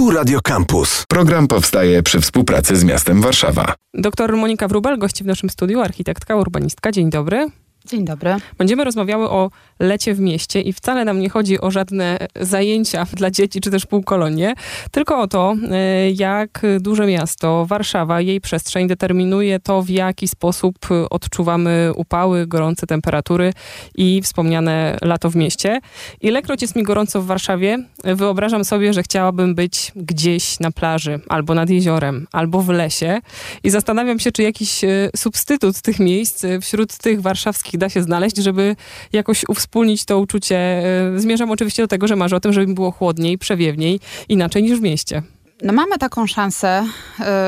Tu Radio Campus. Program powstaje przy współpracy z miastem Warszawa. Doktor Monika Wrubel, gości w naszym studiu, architektka, urbanistka. Dzień dobry. Dzień dobry. Będziemy rozmawiały o lecie w mieście i wcale nam nie chodzi o żadne zajęcia dla dzieci czy też półkolonie, tylko o to, e, jak duże miasto, Warszawa, jej przestrzeń determinuje to, w jaki sposób odczuwamy upały, gorące temperatury i wspomniane lato w mieście. Ilekroć jest mi gorąco w Warszawie, wyobrażam sobie, że chciałabym być gdzieś na plaży, albo nad jeziorem, albo w lesie i zastanawiam się, czy jakiś e, substytut tych miejsc e, wśród tych warszawskich da się znaleźć, żeby jakoś uwspólnić to uczucie. E, zmierzam oczywiście do tego, że marzę o tym, żeby było chłodniej, przewiewniej, inaczej niż w mieście. No mamy taką szansę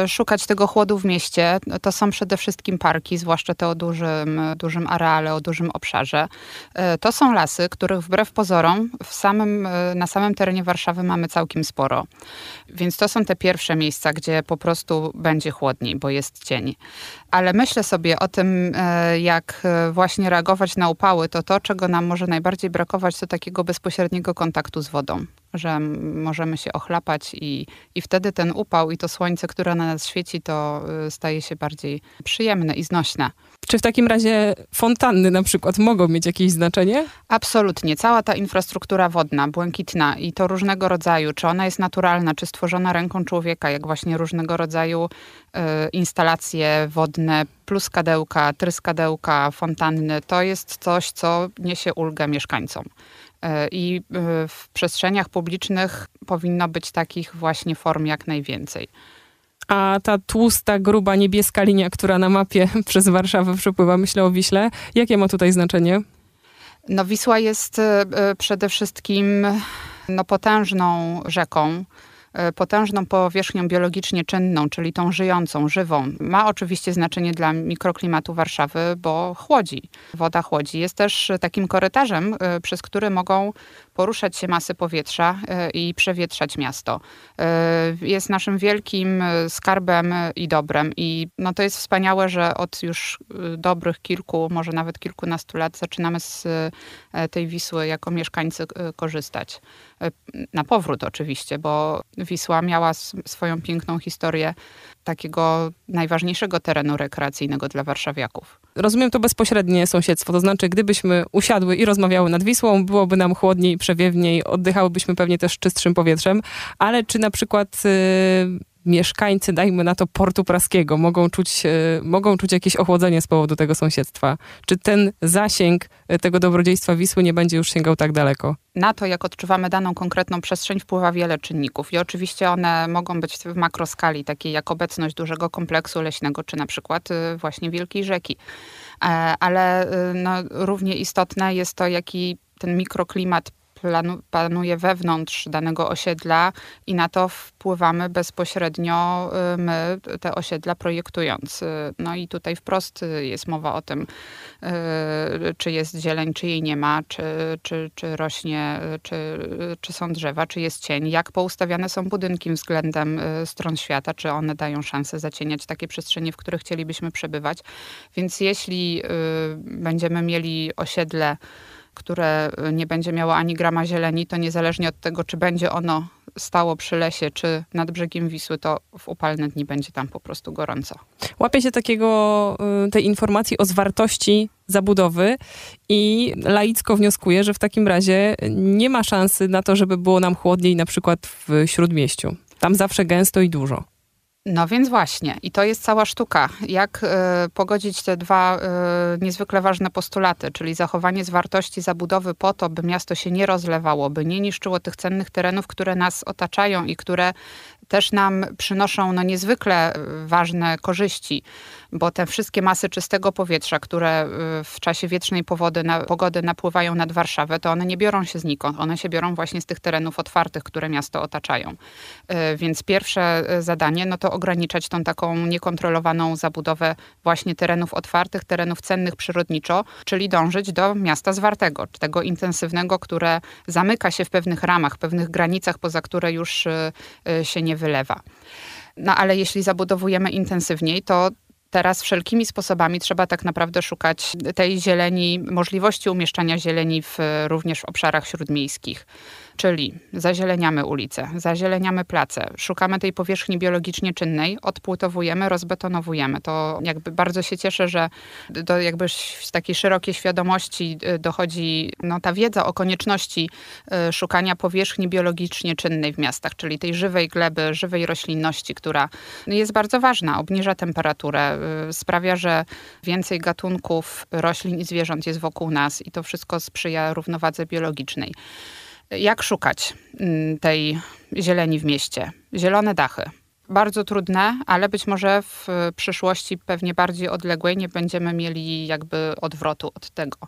y, szukać tego chłodu w mieście. To są przede wszystkim parki, zwłaszcza te o dużym, dużym areale, o dużym obszarze. Y, to są lasy, których wbrew pozorom w samym, y, na samym terenie Warszawy mamy całkiem sporo. Więc to są te pierwsze miejsca, gdzie po prostu będzie chłodniej, bo jest cień. Ale myślę sobie o tym, jak właśnie reagować na upały, to to, czego nam może najbardziej brakować, to takiego bezpośredniego kontaktu z wodą że możemy się ochlapać i, i wtedy ten upał i to słońce, które na nas świeci, to y, staje się bardziej przyjemne i znośne. Czy w takim razie fontanny na przykład mogą mieć jakieś znaczenie? Absolutnie. Cała ta infrastruktura wodna, błękitna i to różnego rodzaju, czy ona jest naturalna, czy stworzona ręką człowieka, jak właśnie różnego rodzaju y, instalacje wodne, pluskadełka, tryskadełka, fontanny, to jest coś, co niesie ulgę mieszkańcom. E, I e, w przestrzeniach publicznych powinno być takich właśnie form jak najwięcej. A ta tłusta, gruba, niebieska linia, która na mapie przez Warszawę przepływa, myślę o Wiśle, jakie ma tutaj znaczenie? No Wisła jest e, przede wszystkim no, potężną rzeką, E, potężną powierzchnią biologicznie czynną, czyli tą żyjącą, żywą. Ma oczywiście znaczenie dla mikroklimatu Warszawy, bo chłodzi. Woda chłodzi. Jest też takim korytarzem, e, przez który mogą poruszać się masy powietrza e, i przewietrzać miasto. Jest naszym wielkim skarbem i dobrem. I no to jest wspaniałe, że od już dobrych kilku, może nawet kilkunastu lat zaczynamy z tej Wisły jako mieszkańcy korzystać. Na powrót oczywiście, bo Wisła miała swoją piękną historię takiego najważniejszego terenu rekreacyjnego dla warszawiaków. Rozumiem to bezpośrednie sąsiedztwo, to znaczy gdybyśmy usiadły i rozmawiały nad Wisłą, byłoby nam chłodniej, przewiewniej, oddychałybyśmy pewnie też czystszym powietrzem, ale czy na przykład... Mieszkańcy, dajmy na to, portu praskiego mogą czuć, mogą czuć jakieś ochłodzenie z powodu tego sąsiedztwa? Czy ten zasięg tego dobrodziejstwa Wisły nie będzie już sięgał tak daleko? Na to, jak odczuwamy daną konkretną przestrzeń, wpływa wiele czynników i oczywiście one mogą być w makroskali, takiej jak obecność dużego kompleksu leśnego, czy na przykład y, właśnie wielkiej rzeki. E, ale y, no, równie istotne jest to, jaki ten mikroklimat panuje wewnątrz danego osiedla i na to wpływamy bezpośrednio y, my, te osiedla projektując. Y, no i tutaj wprost jest mowa o tym, y, czy jest zieleń, czy jej nie ma, czy, czy, czy rośnie, czy, czy są drzewa, czy jest cień, jak poustawiane są budynki względem stron świata, czy one dają szansę zacieniać takie przestrzenie, w których chcielibyśmy przebywać. Więc jeśli będziemy mieli osiedle, które nie będzie miało ani grama zieleni, to niezależnie od tego, czy będzie ono stało przy lesie, czy nad brzegiem Wisły, to w upalne dni będzie tam po prostu gorąco. Łapie się takiego, y, tej informacji o zwartości zabudowy i laicko wnioskuję, że w takim razie nie ma szansy na to, żeby było nam chłodniej na przykład w Śródmieściu. Tam zawsze gęsto i dużo. No więc właśnie, i to jest cała sztuka. Jak y, pogodzić te dwa y, niezwykle ważne postulaty, czyli zachowanie zwartości zabudowy po to, by miasto się nie rozlewało, by nie niszczyło tych cennych terenów, które nas otaczają i które też nam przynoszą no, niezwykle y, ważne korzyści, bo te wszystkie masy czystego powietrza, które y, w czasie wiecznej powody, na, pogody napływają nad Warszawę, to one nie biorą się znikąd. One się biorą właśnie z tych terenów otwartych, które miasto otaczają. Y, więc pierwsze zadanie no to ograniczać tą taką niekontrolowaną zabudowę właśnie terenów otwartych, terenów cennych przyrodniczo, czyli dążyć do miasta zwartego, tego intensywnego, które zamyka się w pewnych ramach, pewnych granicach, poza które już się nie wylewa. No ale jeśli zabudowujemy intensywniej, to teraz wszelkimi sposobami trzeba tak naprawdę szukać tej zieleni, możliwości umieszczania zieleni w, również w obszarach śródmiejskich Czyli zazieleniamy ulice, zazieleniamy place, szukamy tej powierzchni biologicznie czynnej, odpłutowujemy, rozbetonowujemy. To jakby bardzo się cieszę, że do jakby takiej szerokiej świadomości y, dochodzi no, ta wiedza o konieczności y, szukania powierzchni biologicznie czynnej w miastach, czyli tej żywej gleby, żywej roślinności, która jest bardzo ważna, obniża temperaturę, y, sprawia, że więcej gatunków roślin i zwierząt jest wokół nas i to wszystko sprzyja równowadze biologicznej. Jak szukać mm, tej zieleni w mieście? Zielone dachy. Bardzo trudne, ale być może w przyszłości pewnie bardziej odległej nie będziemy mieli jakby odwrotu od tego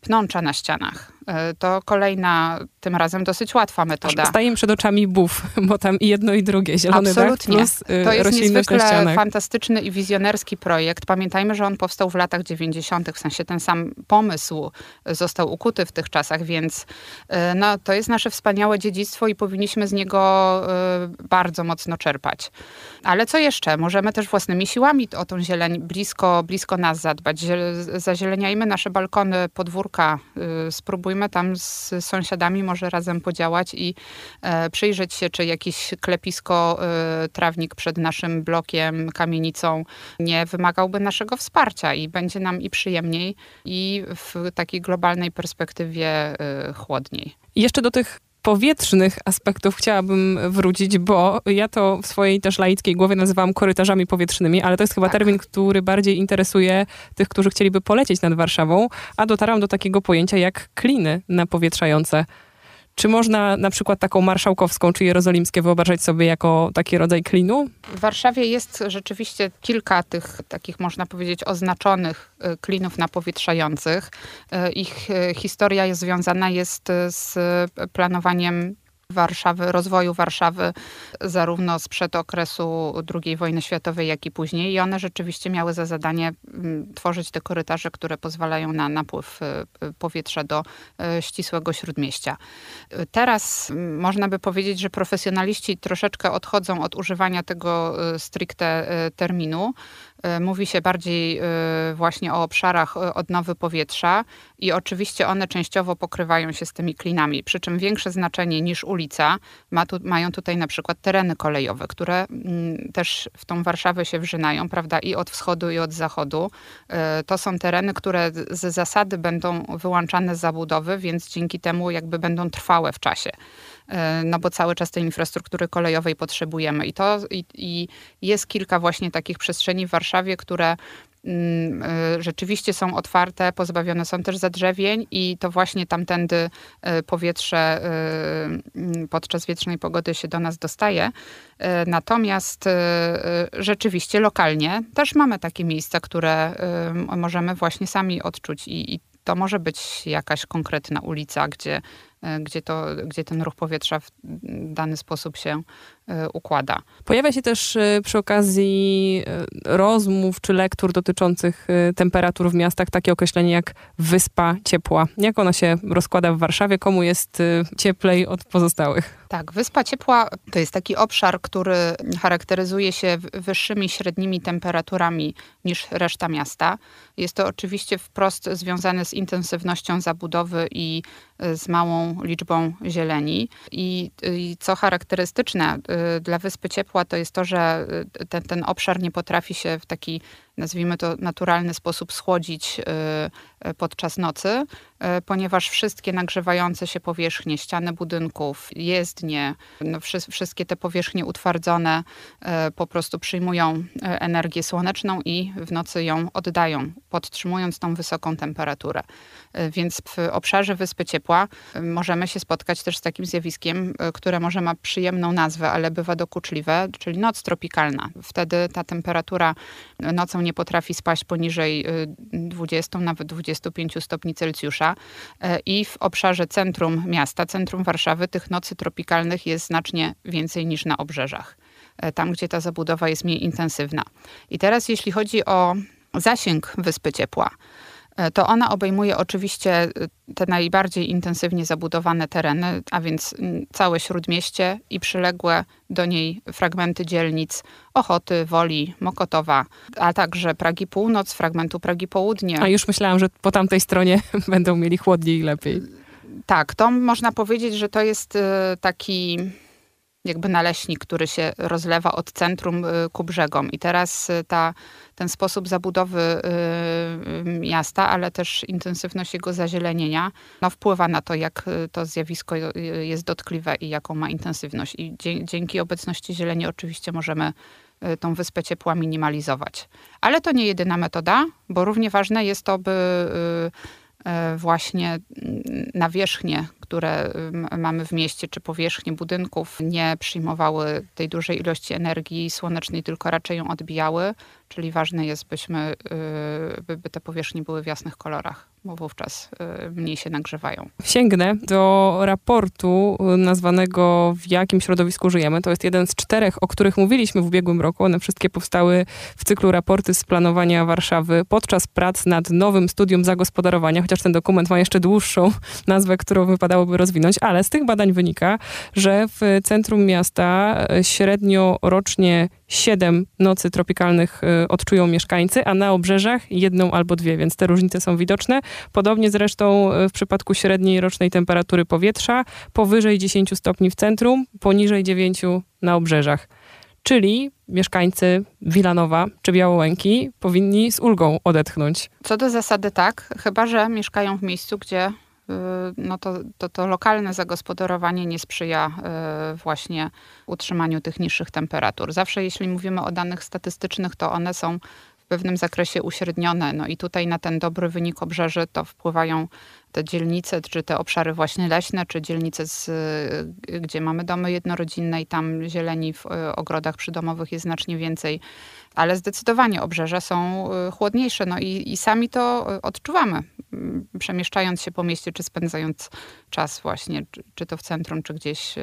pnącza na ścianach. E, to kolejna, tym razem dosyć łatwa metoda. Staje przed oczami buf, bo tam i jedno i drugie, zielony Absolutnie. plus y, To jest niezwykle fantastyczny i wizjonerski projekt. Pamiętajmy, że on powstał w latach 90., w sensie ten sam pomysł został ukuty w tych czasach, więc e, no, to jest nasze wspaniałe dziedzictwo i powinniśmy z niego e, bardzo mocno czerpać. Ale co jeszcze? Możemy też własnymi siłami o tą zieleń blisko, blisko nas zadbać. Zazieleniajmy nasze balkony, podwórka, y, tam z sąsiadami może razem podziałać i e, przyjrzeć się, czy jakiś klepisko, y, trawnik przed naszym blokiem, kamienicą nie wymagałby naszego wsparcia i będzie nam i przyjemniej, i w takiej globalnej perspektywie y, chłodniej. Jeszcze do tych powietrznych aspektów chciałabym wrócić, bo ja to w swojej też laickiej głowie nazywam korytarzami powietrznymi, ale to jest chyba tak. termin, który bardziej interesuje tych, którzy chcieliby polecieć nad Warszawą, a dotarłam do takiego pojęcia jak kliny napowietrzające. Czy można na przykład taką marszałkowską czy jerozolimskie wyobrażać sobie jako taki rodzaj klinu? W Warszawie jest rzeczywiście kilka tych takich, można powiedzieć, oznaczonych y, klinów napowietrzających. Y, ich y, historia jest związana jest z planowaniem Warszawy, rozwoju Warszawy, zarówno sprzed okresu II wojny światowej, jak i później. I one rzeczywiście miały za zadanie mm, tworzyć te korytarze, które pozwalają na napływ y, y, powietrza do y, ścisłego śródmieścia. Teraz mm, można by powiedzieć, że profesjonaliści troszeczkę odchodzą od używania tego stricte terminu. Mówi się bardziej właśnie o obszarach odnowy powietrza i oczywiście one częściowo pokrywają się z tymi klinami, przy czym większe znaczenie niż ulica ma tu, mają tutaj na przykład tereny kolejowe, które mm, też w tą Warszawę się wrzynają, prawda, i od wschodu i od zachodu. To są tereny, które z zasady będą wyłączane z zabudowy, więc dzięki temu jakby będą trwałe w czasie no bo cały czas tej infrastruktury kolejowej potrzebujemy. I to i, i, jest kilka właśnie takich przestrzeni w Warszawie, które Mm, y, rzeczywiście są otwarte, pozbawione są też zadrzewień i to właśnie tamtędy y, powietrze mm, podczas wiecznej pogody się do nas dostaje. Natomiast rzeczywiście lokalnie też mamy takie miejsca, które możemy właśnie sami odczuć i, i to może być jakaś konkretna ulica, gdzie, gdzie, to, gdzie ten ruch powietrza w dany sposób się E, układa. Pojawia się też e, przy okazji e, rozmów czy lektur dotyczących temperatur w miastach takie określenie jak wyspa ciepła. Jak ona się rozkłada w Warszawie? Komu jest cieplej od pozostałych? Tak, Wyspa Ciepła to jest taki obszar, który charakteryzuje się wyższymi średnimi temperaturami niż reszta miasta. Jest to oczywiście wprost związane z intensywnością zabudowy i z małą liczbą zieleni. I, i co charakterystyczne, Y, dla Wyspy Ciepła to jest to, że y, ten, ten obszar nie potrafi się w taki nazwijmy to, naturalny sposób schłodzić y, y, podczas nocy, y, ponieważ wszystkie nagrzewające się powierzchnie, ściany budynków, jezdnie, no wszystkie te powierzchnie utwardzone po prostu przyjmują energię słoneczną i w nocy ją oddają, podtrzymując tą wysoką temperaturę. Więc w obszarze Wyspy Ciepła możemy się spotkać też z takim zjawiskiem, które może ma przyjemną nazwę, ale bywa dokuczliwe, czyli noc tropikalna. Wtedy ta temperatura nocą nie potrafi spaść poniżej 20, y, nawet 25 stopni Celsjusza. E, I w obszarze centrum miasta, centrum Warszawy, tych nocy tropikalnych jest znacznie więcej niż na obrzeżach. E, tam, gdzie ta zabudowa jest mniej intensywna. I teraz, jeśli chodzi o zasięg Wyspy Ciepła, to ona obejmuje oczywiście e, te najbardziej intensywnie zabudowane tereny, a więc całe śródmieście i przyległe do niej fragmenty dzielnic Ochoty, Woli, Mokotowa, a także Pragi Północ, fragmentu Pragi Południe. A już myślałam, że po tamtej stronie będą mieli chłodniej i lepiej Tak, to można powiedzieć, że to jest e, taki jakby naleśnik, który się rozlewa od centrum e, ku brzegom. I teraz e, ta, ten sposób zabudowy miasta, ale też intensywność jego zazielenienia, no wpływa na to, jak to zjawisko jest dotkliwe i jaką ma intensywność. I dzięki obecności zieleni oczywiście możemy tą wyspę ciepła minimalizować. Ale to nie jedyna metoda, bo równie ważne jest to, by właśnie nawierzchnie, które mamy w mieście, czy powierzchnie budynków nie przyjmowały tej dużej ilości energii słonecznej, tylko raczej ją odbijały. Czyli ważne jest, byśmy, y, by te powierzchnie były w jasnych kolorach, bo wówczas y, mniej się nagrzewają. Sięgnę do raportu y, nazwanego W jakim środowisku żyjemy. To jest jeden z czterech, o których mówiliśmy w ubiegłym roku. One wszystkie powstały w cyklu raporty z planowania Warszawy podczas prac nad nowym studium zagospodarowania, chociaż ten dokument ma jeszcze dłuższą nazwę, którą wypadałoby rozwinąć, ale z tych badań wynika, że w centrum miasta średnio rocznie 7 nocy tropikalnych y, odczują mieszkańcy, a na obrzeżach jedną albo dwie, więc te różnice są widoczne. Podobnie zresztą y, w przypadku średniej rocznej temperatury powietrza, powyżej 10 stopni w centrum, poniżej 9 na obrzeżach. Czyli mieszkańcy Wilanowa czy Białołęki powinni z ulgą odetchnąć. Co do zasady tak, chyba że mieszkają w miejscu, gdzie no to, to, to lokalne zagospodarowanie nie sprzyja y, właśnie utrzymaniu tych niższych temperatur. Zawsze jeśli mówimy o danych statystycznych, to one są pewnym zakresie uśrednione. No i tutaj na ten dobry wynik obrzeży to wpływają te dzielnice, czy te obszary właśnie leśne, czy dzielnice, z, y, gdzie mamy domy jednorodzinne i tam zieleni w ogrodach przydomowych jest znacznie więcej. Ale zdecydowanie obrzeża są chłodniejsze, no i, i sami to odczuwamy przemieszczając się po mieście, czy spędzając czas właśnie, czy, czy to w centrum, czy gdzieś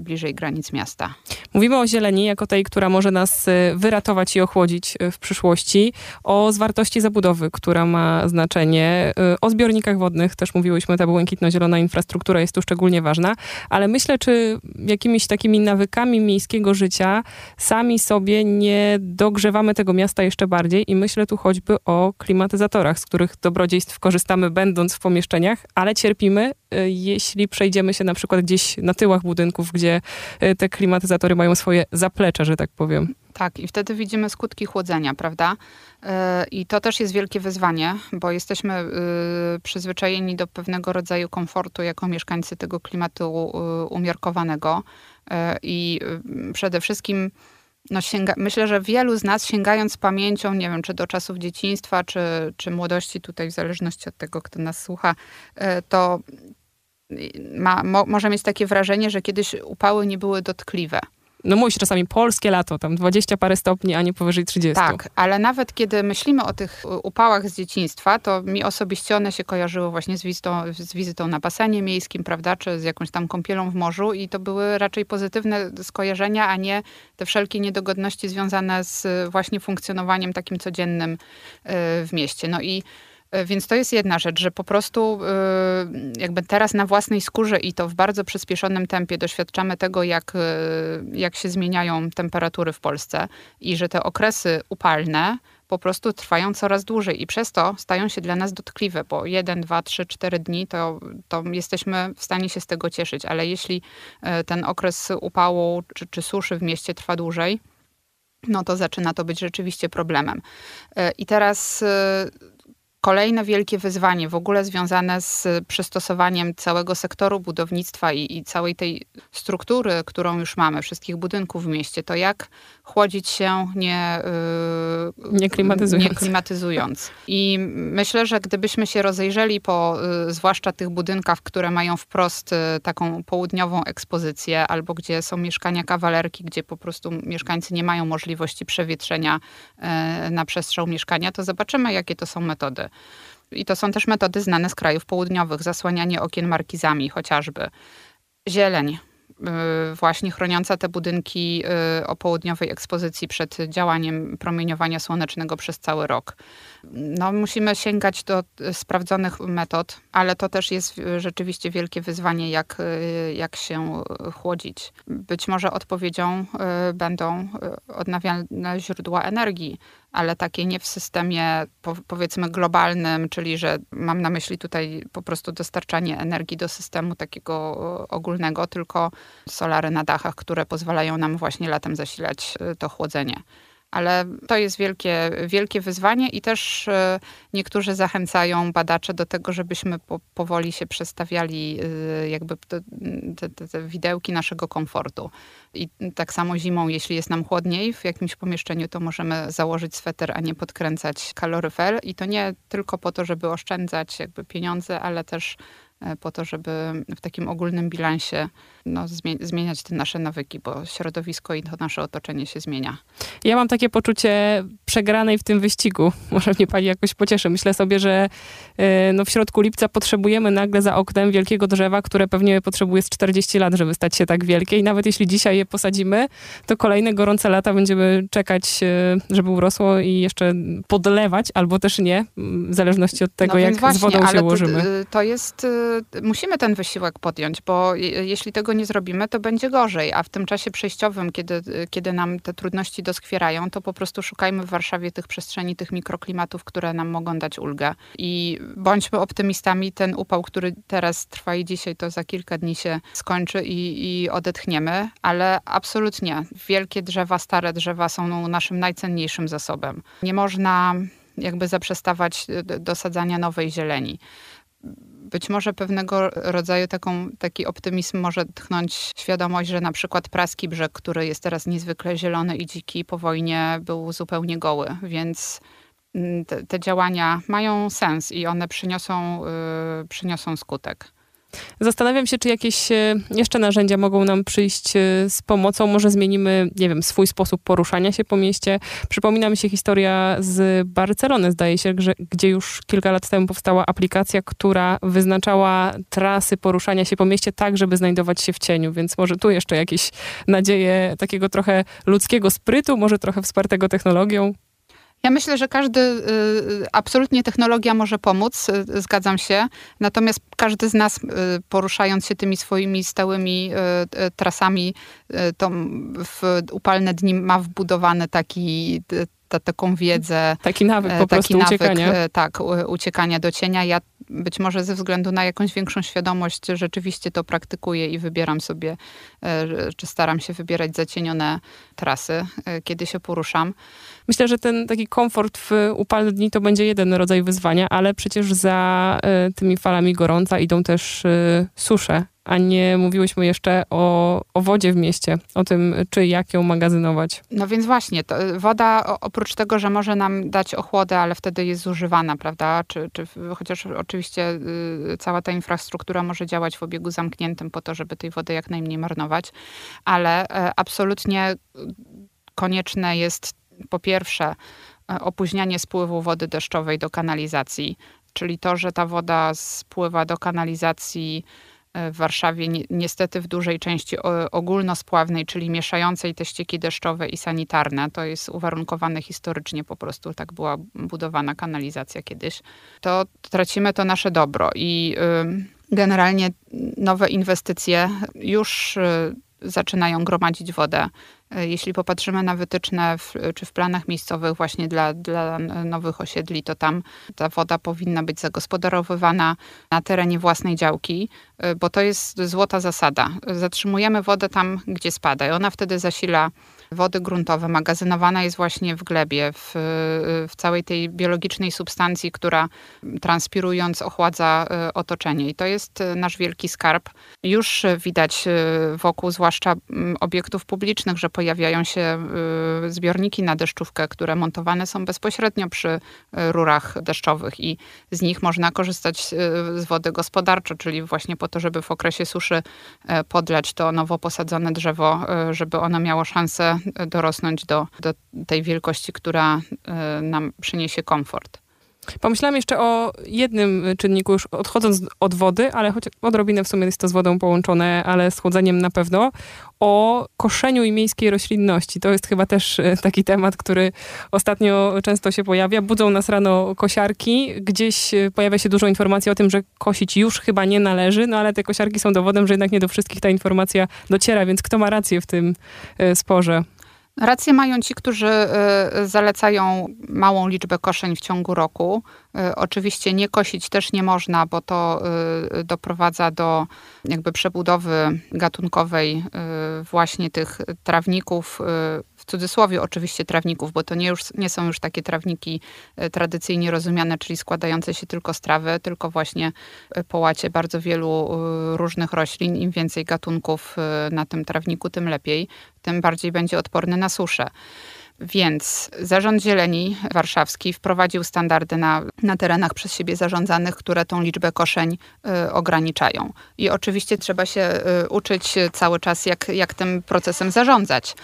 bliżej granic miasta. Mówimy o zieleni jako tej, która może nas e, wyratować i ochłodzić e, w przyszłości, o zwartości zabudowy, która ma znaczenie, o zbiornikach wodnych, też mówiłyśmy, ta błękitno-zielona infrastruktura jest tu szczególnie ważna, ale myślę, czy jakimiś takimi nawykami miejskiego życia sami sobie nie dogrzewamy tego miasta jeszcze bardziej i myślę tu choćby o klimatyzatorach, z których dobrodziejstw korzystamy będąc w pomieszczeniach, ale cierpimy, jeśli przejdziemy się na przykład gdzieś na tyłach budynków, gdzie e, te klimatyzatory mają swoje zaplecze, że tak powiem. Tak, i wtedy widzimy skutki chłodzenia, prawda? E, I to też jest wielkie wyzwanie, bo jesteśmy e, przyzwyczajeni do pewnego rodzaju komfortu jako mieszkańcy tego klimatu umiarkowanego. I przede wszystkim no sięga, myślę, że wielu z nas sięgając pamięcią, nie wiem, czy do czasów dzieciństwa, czy, czy młodości, tutaj w zależności od tego, kto nas słucha, to ma, mo, może mieć takie wrażenie, że kiedyś upały nie były dotkliwe. No mówi się czasami polskie lato, tam 20 parę stopni, a nie powyżej 30. Tak, ale nawet kiedy myślimy o tych upałach z dzieciństwa, to mi osobiście one się kojarzyły właśnie z wizytą, z wizytą na basenie miejskim, prawda, czy z jakąś tam kąpielą w morzu i to były raczej pozytywne skojarzenia, a nie te wszelkie niedogodności związane z właśnie funkcjonowaniem takim codziennym y, w mieście. No i więc to jest jedna rzecz, że po prostu e, jakby teraz na własnej skórze i to w bardzo przyspieszonym tempie doświadczamy tego, jak, e, jak się zmieniają temperatury w Polsce i że te okresy upalne po prostu trwają coraz dłużej i przez to stają się dla nas dotkliwe, bo jeden, dwa, trzy, cztery dni to, to jesteśmy w stanie się z tego cieszyć, ale jeśli ten okres upału czy, czy suszy w mieście trwa dłużej, no to zaczyna to być rzeczywiście problemem. I teraz Kolejne wielkie wyzwanie, w ogóle związane z przystosowaniem całego sektoru budownictwa i, i, całej tej struktury, którą już mamy, wszystkich budynków w mieście, to jak chłodzić się nie, yy, nie, klimatyzując. nie klimatyzując. I myślę, że gdybyśmy się rozejrzeli po yy, zwłaszcza tych budynkach, które mają wprost yy, taką południową ekspozycję, albo gdzie są mieszkania kawalerki, gdzie po prostu mieszkańcy nie mają możliwości przewietrzenia yy, na przestrzał mieszkania, to zobaczymy, jakie to są metody. I to są też metody znane z krajów południowych, zasłanianie okien markizami chociażby. Zieleń, y, właśnie chroniąca te budynki y, o południowej ekspozycji przed działaniem promieniowania słonecznego przez cały rok. No, musimy sięgać do sprawdzonych metod, ale to też jest rzeczywiście wielkie wyzwanie, jak, y, jak się chłodzić. Być może odpowiedzią będą odnawialne źródła energii, ale takie nie w systemie powiedzmy globalnym, czyli że mam na myśli tutaj po prostu dostarczanie energii do systemu takiego ogólnego, tylko solary na dachach, które pozwalają nam właśnie latem zasilać to chłodzenie ale to jest wielkie, wielkie wyzwanie i też e, niektórzy zachęcają badacze do tego, żebyśmy po, powoli się przestawiali e, jakby te, te, te, widełki naszego komfortu. I tak samo zimą, jeśli jest nam chłodniej w jakimś pomieszczeniu, to możemy założyć sweter, a nie podkręcać kaloryfer. I to nie tylko po to, żeby oszczędzać jakby pieniądze, ale też E, po to, żeby w takim ogólnym bilansie no, zmieniać te nasze nawyki, bo środowisko i to nasze otoczenie się zmienia. Ja mam takie poczucie przegranej w tym wyścigu. Może mnie pani jakoś pocieszy. Myślę sobie, że e, no, w środku lipca potrzebujemy nagle za oknem wielkiego drzewa, które pewnie potrzebuje z 40 lat, żeby stać się tak wielkie. I nawet jeśli dzisiaj je posadzimy, to kolejne gorące lata będziemy czekać, e, żeby urosło i jeszcze podlewać, albo też nie, w zależności od tego, no jak właśnie, z wodą się ułożymy. To, to jest musimy ten wysiłek podjąć, bo jeśli tego nie zrobimy, to będzie gorzej. A w tym czasie przejściowym, kiedy, kiedy nam te trudności doskwierają, to po prostu szukajmy w Warszawie tych przestrzeni, tych mikroklimatów, które nam mogą dać ulgę. I bądźmy optymistami, ten upał, który teraz trwa i dzisiaj, to za kilka dni się skończy i, i odetchniemy, ale absolutnie wielkie drzewa, stare drzewa są naszym najcenniejszym zasobem. Nie można jakby zaprzestawać do sadzania nowej zieleni być może pewnego rodzaju taką, taki optymizm może tchnąć świadomość, że na przykład Praski Brzeg, który jest teraz niezwykle zielony i dziki, po wojnie był zupełnie goły, więc mm, te, te działania mają sens i one przyniosą, yy, przyniosą skutek. Zastanawiam się, czy jakieś e, jeszcze narzędzia mogą nam przyjść e, z pomocą. Może zmienimy, nie wiem, swój sposób poruszania się po mieście. Przypomina mi się historia z Barcelony, zdaje się, gdzie już kilka lat temu powstała aplikacja, która wyznaczała trasy poruszania się po mieście tak, żeby znajdować się w cieniu. Więc może tu jeszcze jakieś nadzieje takiego trochę ludzkiego sprytu, może trochę wspartego technologią. Ja myślę, że każdy, y, y, absolutnie technologia może pomóc, y, zgadzam się. Natomiast każdy z nas, poruszając się tymi swoimi stałymi trasami, to w upalne dni ma wbudowany taki ta, taką wiedzę. Taki nawyk po prostu nawyk, uciekania. Tak, uciekania do cienia. Ja być może ze względu na jakąś większą świadomość rzeczywiście to praktykuję i wybieram sobie, czy staram się wybierać zacienione trasy, kiedy się poruszam. Myślę, że ten taki komfort w upalne dni to będzie jeden rodzaj wyzwania, ale przecież za tymi falami gorąca idą też susze. A nie mówiłyśmy jeszcze o, o wodzie w mieście, o tym, czy jak ją magazynować. No więc właśnie, y, woda oprócz tego, że może nam dać ochłodę, ale wtedy jest zużywana, prawda? Czy, czy, chociaż oczywiście y, cała ta infrastruktura może działać w obiegu zamkniętym po to, żeby tej wody jak najmniej marnować, ale y, absolutnie konieczne jest po pierwsze e, opóźnianie spływu wody deszczowej do kanalizacji, czyli to, że ta woda spływa do kanalizacji e, w Warszawie ni niestety w dużej części ogólnospławnej, czyli mieszającej te ścieki deszczowe i sanitarne, to jest uwarunkowane historycznie, po prostu tak była budowana kanalizacja kiedyś, to tracimy to nasze dobro i y, generalnie nowe inwestycje już y, zaczynają gromadzić wodę. E, jeśli popatrzymy na wytyczne w, czy w planach miejscowych właśnie dla, dla nowych osiedli, to tam ta woda powinna być zagospodarowywana na terenie własnej działki, e, bo to jest złota zasada. Zatrzymujemy wodę tam, gdzie spada i ona wtedy zasila wody gruntowe magazynowana jest właśnie w glebie, w, w całej tej biologicznej substancji, która transpirując ochładza e, otoczenie. I to jest e, nasz wielki skarb. Już widać e, wokół, zwłaszcza obiektów publicznych, że pojawiają się zbiorniki na deszczówkę, które montowane są bezpośrednio przy rurach deszczowych i z nich można korzystać z wody gospodarczo, czyli właśnie po to, żeby w okresie suszy podlać to nowo posadzone drzewo, żeby ono miało szansę dorosnąć do, do tej wielkości, która nam przyniesie komfort. Pomyślałam jeszcze o jednym czynniku, już odchodząc od wody, ale choć odrobinę w sumie jest to z wodą połączone, ale z chłodzeniem na pewno, o koszeniu i miejskiej roślinności. To jest chyba też e, taki temat, który ostatnio często się pojawia. Budzą nas rano kosiarki, gdzieś e, pojawia się dużo informacji o tym, że kosić już chyba nie należy, no ale te kosiarki są dowodem, że jednak nie do wszystkich ta informacja dociera, więc kto ma rację w tym sporze? Rację mają ci, którzy y, zalecają małą liczbę koszeń w ciągu roku. Y, oczywiście nie kosić też nie można, bo to y, doprowadza do jakby przebudowy gatunkowej właśnie tych trawników, cudzysłowie oczywiście trawników, bo to nie, już, nie są już takie trawniki tradycyjnie rozumiane, czyli składające się tylko z trawy, tylko właśnie połacie bardzo wielu różnych roślin. Im więcej gatunków na tym trawniku, tym lepiej, tym bardziej będzie odporny na suszę. Więc Zarząd Zieleni Warszawski wprowadził standardy na, na terenach przez siebie zarządzanych, które tą liczbę koszeń y, ograniczają. I oczywiście trzeba się y, uczyć cały czas, jak, jak tym procesem zarządzać.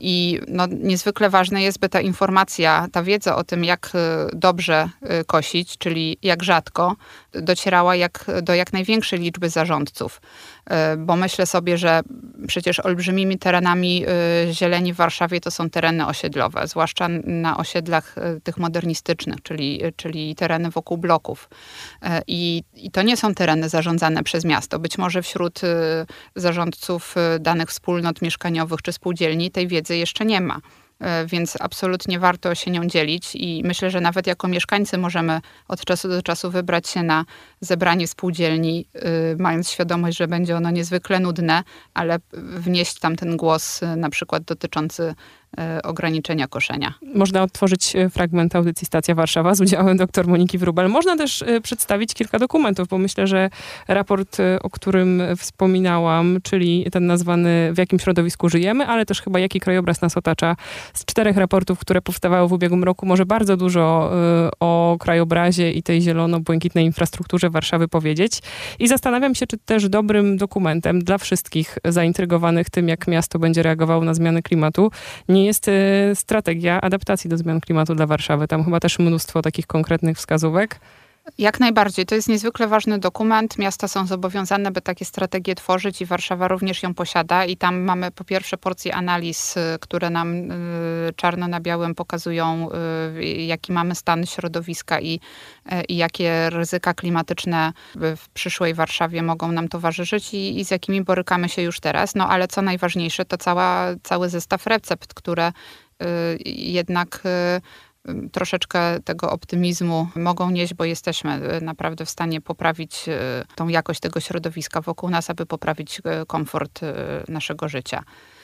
I no, niezwykle ważne jest, by ta informacja, ta wiedza o tym, jak y, dobrze y, kosić, czyli jak rzadko, docierała jak, do jak największej liczby zarządców. Y, bo myślę sobie, że przecież olbrzymimi terenami y, zieleni w Warszawie to są tereny osiedlowe, zwłaszcza na osiedlach y, tych modernistycznych, czyli, czyli tereny wokół bloków. I, I to nie są tereny zarządzane przez miasto. Być może wśród zarządców danych wspólnot mieszkaniowych czy spółdzielni tej wiedzy jeszcze nie ma. E, więc absolutnie warto się nią dzielić i myślę, że nawet jako mieszkańcy możemy od czasu do czasu wybrać się na zebranie spółdzielni, mając świadomość, że będzie ono niezwykle nudne, ale wnieść tam ten głos na przykład dotyczący E, ograniczenia koszenia. Można odtworzyć e, fragment audycji Stacja Warszawa z udziałem dr Moniki Wrubel. Można też e, przedstawić kilka dokumentów, bo myślę, że raport, o którym wspominałam, czyli ten nazwany W jakim środowisku żyjemy, ale też chyba jaki krajobraz nas otacza, z czterech raportów, które powstawały w ubiegłym roku, może bardzo dużo o krajobrazie i tej zielono-błękitnej infrastrukturze Warszawy powiedzieć. I zastanawiam się, czy też dobrym dokumentem dla wszystkich zaintrygowanych tym, jak miasto będzie reagowało na zmiany klimatu, nie nie jest e, strategia adaptacji do zmian klimatu dla Warszawy. Tam chyba też mnóstwo takich konkretnych wskazówek. Jak najbardziej. To jest niezwykle ważny dokument. Miasta są zobowiązane, by takie strategie tworzyć i Warszawa również ją posiada. I tam mamy po pierwsze porcję analiz, y, które nam y, czarno na białym pokazują, y, jaki mamy stan środowiska i, i jakie ryzyka klimatyczne w przyszłej Warszawie mogą nam towarzyszyć i, i z jakimi borykamy się już teraz. No ale co najważniejsze, to cała, cały zestaw recept, które jednak troszeczkę tego optymizmu mogą nieść, bo jesteśmy e, naprawdę w stanie poprawić e, tą jakość tego środowiska wokół nas, aby poprawić e, komfort naszego życia.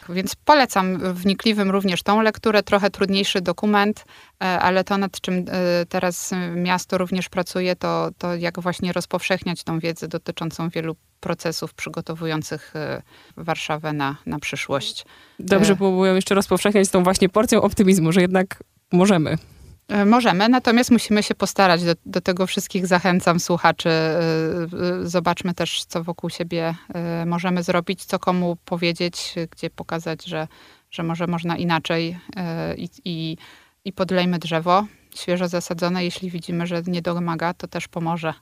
Więc polecam wnikliwym również tą lekturę, trochę trudniejszy dokument, ale to nad czym teraz miasto również pracuje, to, to jak właśnie rozpowszechniać tą wiedzę dotyczącą wielu procesów przygotowujących Warszawę na, na przyszłość. Dobrze byłoby jeszcze rozpowszechniać tą właśnie porcją optymizmu, że jednak Możemy. E, możemy, natomiast musimy się postarać. Do, do tego wszystkich zachęcam słuchaczy. E, e, zobaczmy też, co wokół siebie możemy zrobić, co komu powiedzieć, gdzie pokazać, że, że może można inaczej i, i, i podlejmy drzewo świeżo zasadzone. Jeśli widzimy, że nie domaga, to też pomoże.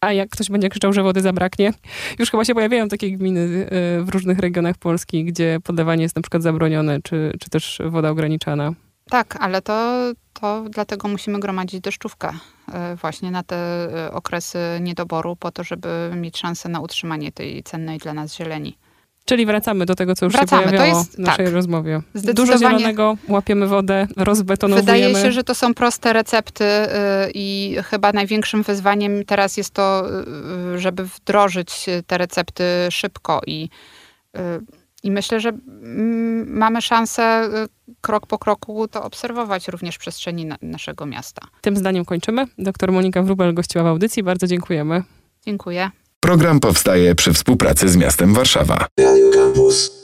A jak ktoś będzie krzyczał, że wody zabraknie? Już chyba się pojawiają takie gminy w różnych regionach Polski, gdzie podawanie jest na przykład zabronione, czy, czy też woda ograniczana. Tak, ale to, to dlatego musimy gromadzić deszczówkę e, właśnie na te e, okresy niedoboru, po to, żeby mieć szansę na utrzymanie tej cennej dla nas zieleni. Czyli wracamy do tego, co już wracamy. się pojawiało jest, w naszej tak. rozmowie. Dużo zielonego, łapiemy wodę, rozbetonowujemy. Wydaje się, że to są proste recepty y, i chyba największym wyzwaniem teraz jest to, żeby wdrożyć te recepty szybko i i myślę, że mm, mamy szansę y, krok po kroku to obserwować również w przestrzeni na, naszego miasta. Tym zdaniem kończymy. Doktor Monika Wrubel gościła w audycji. Bardzo dziękujemy. Dziękuję. Program powstaje przy współpracy z miastem Warszawa. Radio Campus.